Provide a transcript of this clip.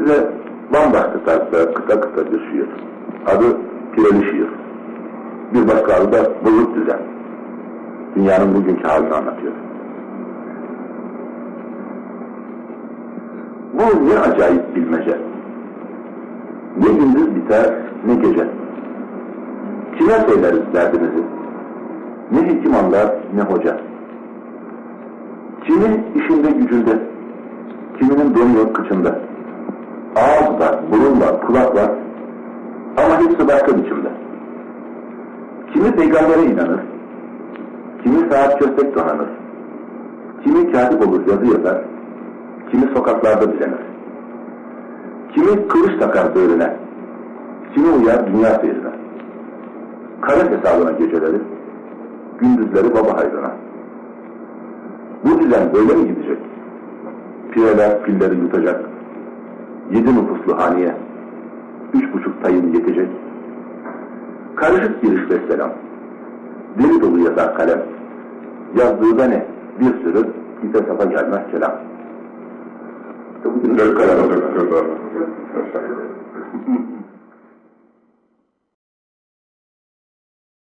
bize bambaşka kısa kısa bir şiir. Adı Pireli Şiir. Bir başka adı da Bozuk Düzen. Dünyanın bugünkü halini anlatıyor. Bu ne acayip bilmece. Ne gündüz biter ne gece. Kime söyleriz derdimizi? Ne hekim anlar ne hoca. Kimi işinde gücünde, kiminin donu yok kıçında. Ağız var, burun var, kulak var ama hepsi başka biçimde. Kimi peygambere inanır, kimi saat köstek donanır, kimi katip olur yazı yazar, kimi sokaklarda düzenir. Kimi kılıç takar böğrüne, kimi uyar dünya seyrine. Kara hesabına geceleri, gündüzleri baba hayrına. Bu düzen böyle mi gidecek? Pireler pilleri yutacak. Yedi nüfuslu haniye, üç buçuk tayın yetecek. Karışık giriş ve selam. Deli dolu yazar kalem. Yazdığı da ne? Bir sürü ipe safa gelmez kelam. Bugün kalem